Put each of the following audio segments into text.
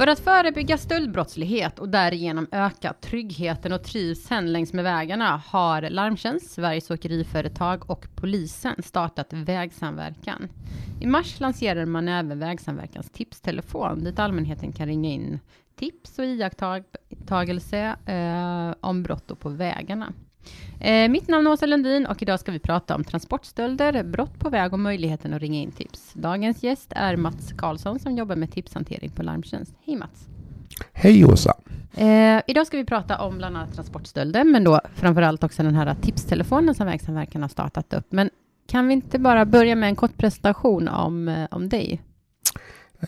För att förebygga stöldbrottslighet och därigenom öka tryggheten och trivseln längs med vägarna har Larmtjänst, Sveriges Åkeriföretag och polisen startat vägsamverkan. I mars lanserade man även vägsamverkans tipstelefon dit allmänheten kan ringa in tips och iakttagelse eh, om brott på vägarna. Eh, mitt namn är Åsa Lundin och idag ska vi prata om transportstölder, brott på väg och möjligheten att ringa in tips. Dagens gäst är Mats Karlsson som jobbar med tipshantering på Larmtjänst. Hej Mats! Hej Åsa! Eh, idag ska vi prata om bland annat transportstölder, men då framförallt också den här tipstelefonen som Vägsamverkan har startat upp. Men kan vi inte bara börja med en kort presentation om, eh, om dig?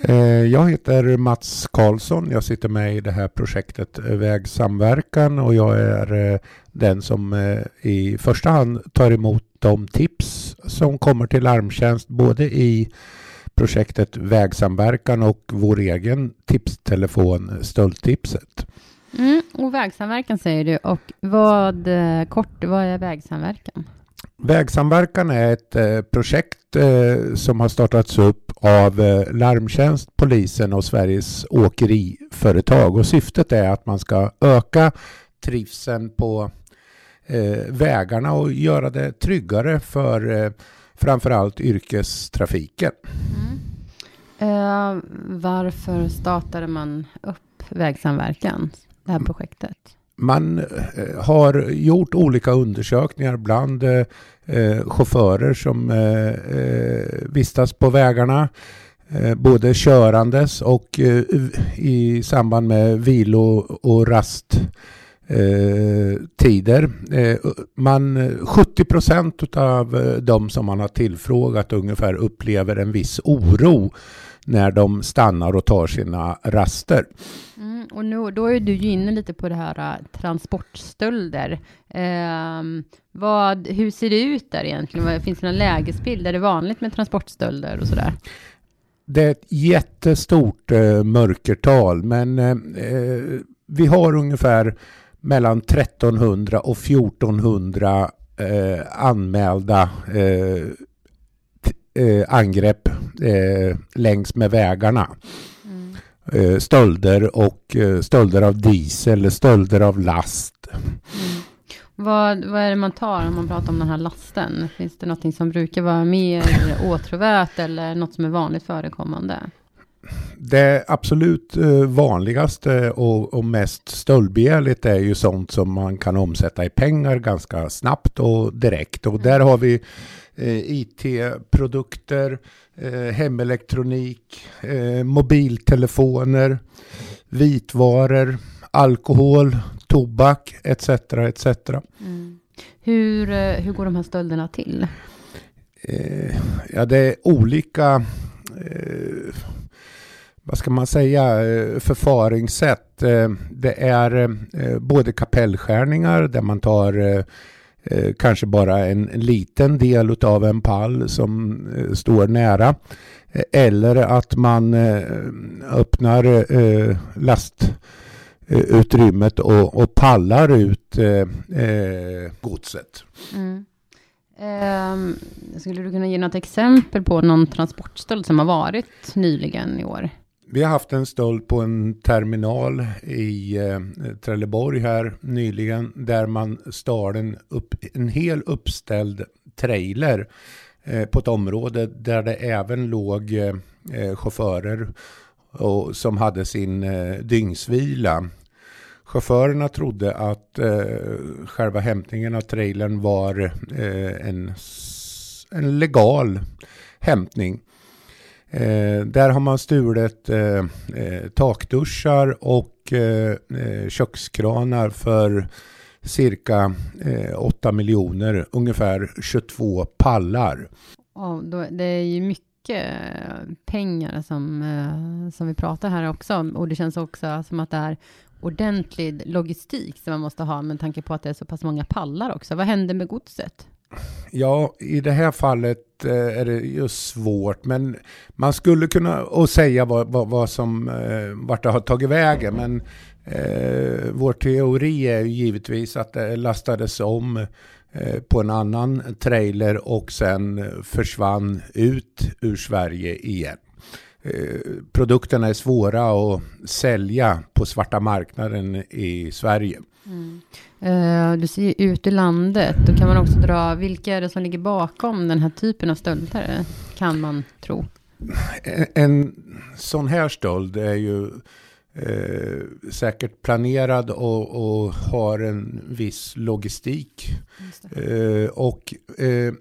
Eh, jag heter Mats Karlsson. Jag sitter med i det här projektet Vägsamverkan och jag är eh, den som eh, i första hand tar emot de tips som kommer till Larmtjänst både i projektet Vägsamverkan och vår egen tipstelefon Stöldtipset. Mm, och vägsamverkan säger du och vad kort, vad är vägsamverkan? Vägsamverkan är ett eh, projekt eh, som har startats upp av eh, Larmtjänst, polisen och Sveriges åkeriföretag. Och syftet är att man ska öka trivseln på vägarna och göra det tryggare för framförallt yrkestrafiken. Mm. Uh, varför startade man upp Vägsamverkan, det här projektet? man eh, har gjort olika undersökningar bland eh, eh, chaufförer som vistas på vägarna både körandes och i samband med vilo och rasttider. Man, 70 procent av de som man har tillfrågat ungefär upplever en viss oro när de stannar och tar sina raster. Mm, och nu, då är du ju inne lite på det här transportstölder. Eh, vad, hur ser det ut där egentligen? Finns det någon lägesbild? Är det vanligt med transportstölder och sådär? Det är ett jättestort eh, mörkertal, men eh, eh vi har ungefär mellan 1300 och 1400 eh, anmälda eh, eh, angrepp eh, längs med vägarna. Mm. Eh, stölder och eh, stölder av diesel, stölder av last. Mm. Vad, vad är det man tar om man pratar om den här lasten? Finns det något som brukar vara mer åtråvärt eller något som är vanligt förekommande? Det absolut eh, vanligaste och, och mest stöldbegärligt är ju sånt som man kan omsätta i pengar ganska snabbt och direkt. Och där har vi eh, IT-produkter, eh, hemelektronik, mobiltelefoner, vitvaror, alkohol, tobak etc. etc. Mm. Hur, hur går de här stölderna till? Ja, det är olika vad ska man säga, eh, förfaringssätt. Eh, det är eh, både kapellskärningar där man tar kanske bara en, liten del av en pall som står nära. Eller att man öppnar lastutrymmet och, och, pallar ut godset. Mm. Um, skulle du kunna ge något exempel på någon transportstöld som har varit nyligen i år? Vi har haft en stöld på en terminal i eh, Trelleborg här nyligen där man stal en, upp, en hel uppställd trailer eh, på ett område där det även låg eh, eh chaufförer och, som hade sin eh, dygnsvila. Chaufförerna trodde att eh, själva hämtningen av trailern var eh, en, en legal hämtning. Eh, där har man stulit eh, eh, takduschar och eh, eh kökskranar för cirka eh, 8 miljoner, ungefär 22 pallar. Ja, då, det är ju mycket pengar som, eh, som vi pratar här också och det känns också som att det är ordentlig logistik som man måste ha med tanke på att det är så pass många pallar också. Vad händer med godset? Ja, i det här fallet Eh, är det ju svårt, men man skulle kunna och säga vad, vad, vad som, eh, vart det har tagit vägen, men eh, vår teori är ju givetvis att det lastades om eh, på en annan trailer och sen försvann ut ur Sverige igen eh, produkterna är svåra att sälja på svarta marknaden i Sverige. Mm. Uh, du ser ut i landet, då kan man också dra, vilka är det som ligger bakom den här typen av stölder, kan man tro? En, en sån här stöld är ju eh, säkert planerad och, och, har en viss logistik. Eh, och eh,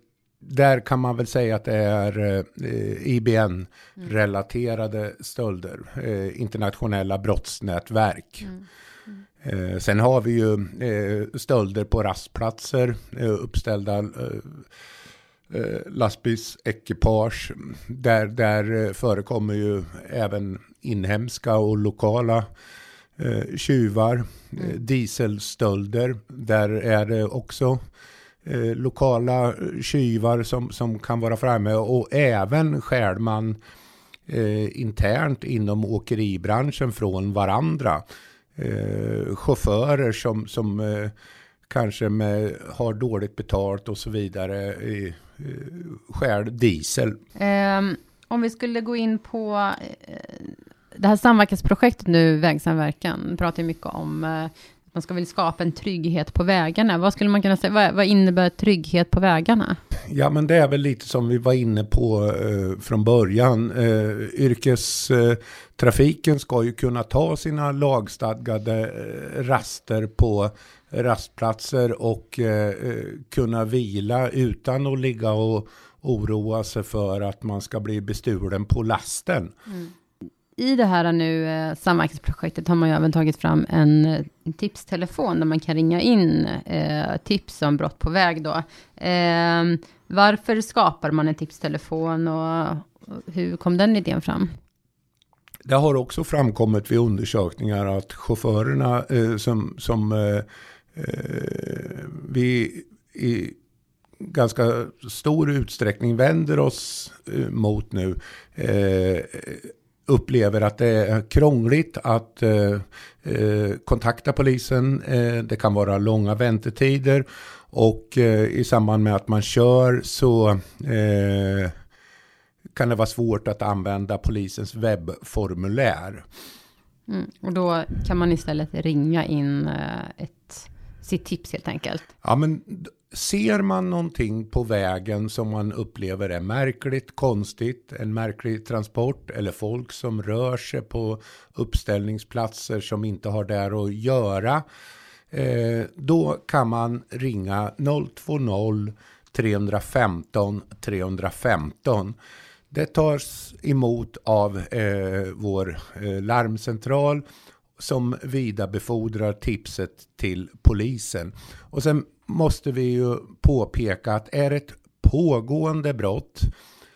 där kan man väl säga att det är eh, IBN-relaterade mm. stölder, eh, internationella brottsnätverk. Mm. Mm. Eh, sen har vi ju eh, stölder på rastplatser, eh, uppställda eh, lastbilsekipage. Där, där förekommer ju även inhemska och lokala tjuvar. Mm. dieselstölder, där är det också eh, lokala tjuvar som, som kan vara framme och även skär man eh, internt inom åkeribranschen från varandra. Eh, chaufförer som, som eh, kanske med, har dåligt betalt och så vidare eh, eh skär diesel. Um, om vi skulle gå in på eh, det här samverkansprojektet nu, vägsamverkan, pratar ju mycket om eh, man ska väl skapa en trygghet på vägarna. Vad skulle man kunna säga, vad, vad, innebär trygghet på vägarna? Ja, men det är väl lite som vi var inne på eh, från början. Eh, yrkestrafiken ska ju kunna ta sina lagstadgade eh, raster på rastplatser och eh, kunna vila utan att ligga och oroa sig för att man ska bli bestulen på lasten. Mm i det här nu eh, samverkansprojektet har man ju även tagit fram en, en tipstelefon där man kan ringa in eh, tips om brott på väg då. Eh, varför skapar man en tipstelefon och hur kom den idén fram? Det har också framkommit vid undersökningar att chaufförerna eh, som, som eh, eh vi i ganska stor utsträckning vänder oss eh, mot nu eh, upplever att det är krångligt att eh, eh, kontakta polisen. Eh, det kan vara långa väntetider och eh, i samband med att man kör så eh, kan det vara svårt att använda polisens webbformulär. Mm, och då kan man istället ringa in eh, ett, sitt tips helt enkelt. Ja, men Ser man någonting på vägen som man upplever är märkligt, konstigt, en märklig transport eller folk som rör sig på uppställningsplatser som inte har där att göra, eh, då kan man ringa 020 315 315. Det tas emot av eh, vår eh, larmcentral som vidarebefordrar tipset till polisen. Och sen måste vi ju påpeka att är ett pågående brott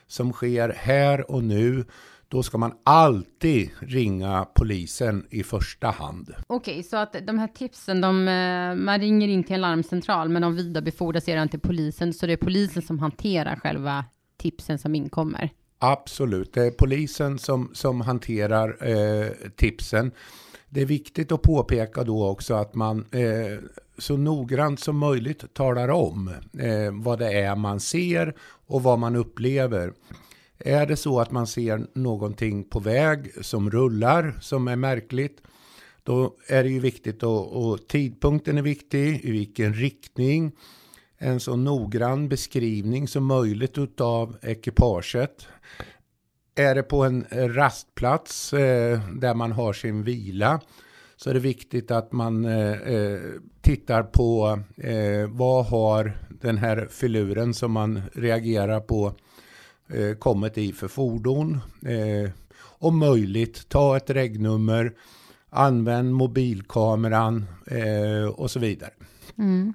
som sker här och nu då ska man alltid ringa polisen i första hand. Okej, så att de här tipsen, de, eh, man ringer in till en larmcentral, men de vidarebefordras sedan till polisen, så det är polisen som hanterar själva tipsen som inkommer? Absolut, det är polisen som, som hanterar eh, tipsen. Det är viktigt att påpeka då också att man eh, så noggrant som möjligt talar om eh, vad det är man ser och vad man upplever. Är det så att man ser någonting på väg som rullar som är märkligt då är det ju viktigt och, och tidpunkten är viktig, i vilken riktning, en så noggrann beskrivning som möjligt utav ekipaget. Är det på en rastplats eh, där man har sin vila så är det viktigt att man eh, eh, tittar på eh, vad har den här filuren som man reagerar på eh, kommit i för fordon. Eh, om möjligt ta ett regnummer, använd mobilkameran eh, och så vidare. Mm.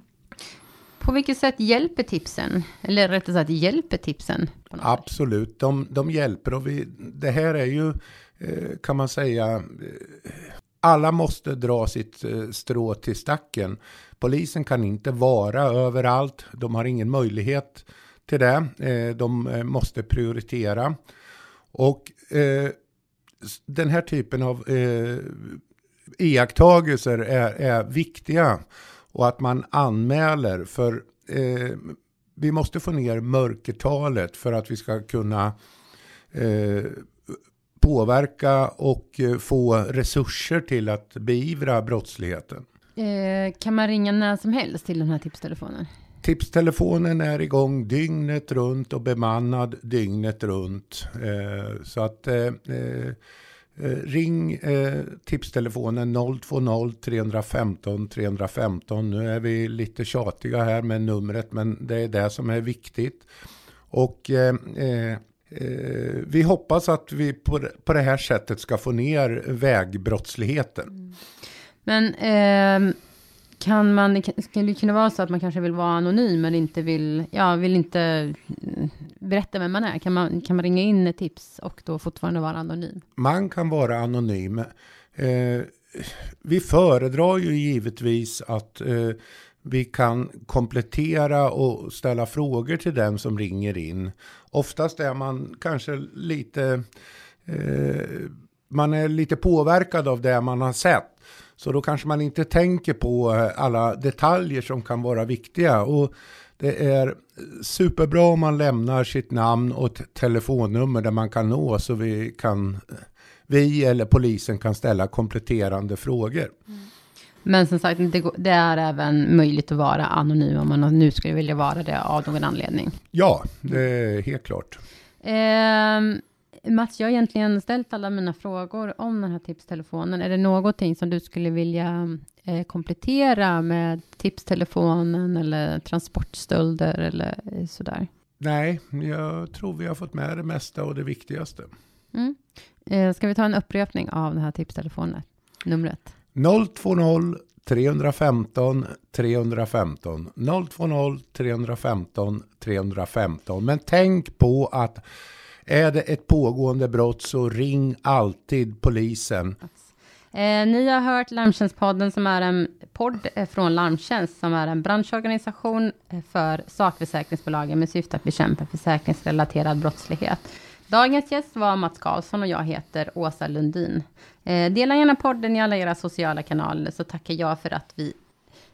På vilket sätt hjälper tipsen? Eller rättare sagt, hjälper tipsen? Absolut, de, de hjälper och vi, det här är ju, eh, kan man säga, eh, alla måste dra sitt eh, strå till stacken. Polisen kan inte vara överallt. De har ingen möjlighet till det. De måste prioritera. Och den här typen av iakttagelser är, är viktiga. Och att man anmäler. För vi måste få ner mörkertalet för att vi ska kunna påverka och eh, få resurser till att beivra brottsligheten. Eh, kan man ringa när som helst till den här tipstelefonen? Tipstelefonen är igång dygnet runt och bemannad dygnet runt. Eh, så att eh, eh, Eh, ring eh, tipstelefonen 020 315 315. Nu är vi lite tjatiga här med numret men det är det som är viktigt. Och eh, eh, eh vi hoppas att vi på, på det här sättet ska få ner vägbrottsligheten. Mm. Men ehm, kan man, kan skulle det kunna vara så att man kanske vill vara anonym men inte vill, ja, vill inte berätta vem man är? Kan man, kan man ringa in ett tips och då fortfarande vara anonym? Man kan vara anonym. Eh, vi föredrar ju givetvis att eh, vi kan komplettera och ställa frågor till den som ringer in. Oftast är man kanske lite, eh, man är lite påverkad av det man har sett. Så då kanske man inte tänker på alla detaljer som kan vara viktiga. Och det är superbra om man lämnar sitt namn och ett telefonnummer där man kan nå så vi kan vi eller polisen kan ställa kompletterande frågor. Mm. Men som sagt, det, det, är även möjligt att vara anonym om man nu skulle vilja vara det av någon anledning. Ja, det är helt klart. Eh, Mats, jag har egentligen ställt alla mina frågor om den här tipstelefonen. Är det någonting som du skulle vilja komplettera med tipstelefonen eller transportstölder eller sådär? Nej, jag tror vi har fått med det mesta och det viktigaste. Mm. Eh, ska vi ta en upprepning av den här tipstelefonen? Numret? 020 315 315 020 315 315. Men tänk på att är det ett pågående brott så ring alltid polisen. Eh, ni har hört Larmtjänstpodden som är en podd eh, från Larmtjänst som är en branschorganisation eh, för sakförsäkringsbolagen med syfte att bekämpa försäkringsrelaterad brottslighet. Dagens gäst var Mats Karlsson och jag heter Åsa Lundin. Eh, dela gärna podden i alla era sociala kanaler så tackar jag för att vi,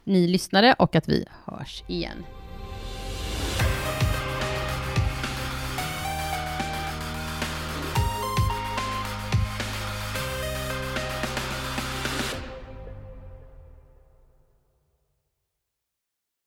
ni lyssnade och att vi hörs igen.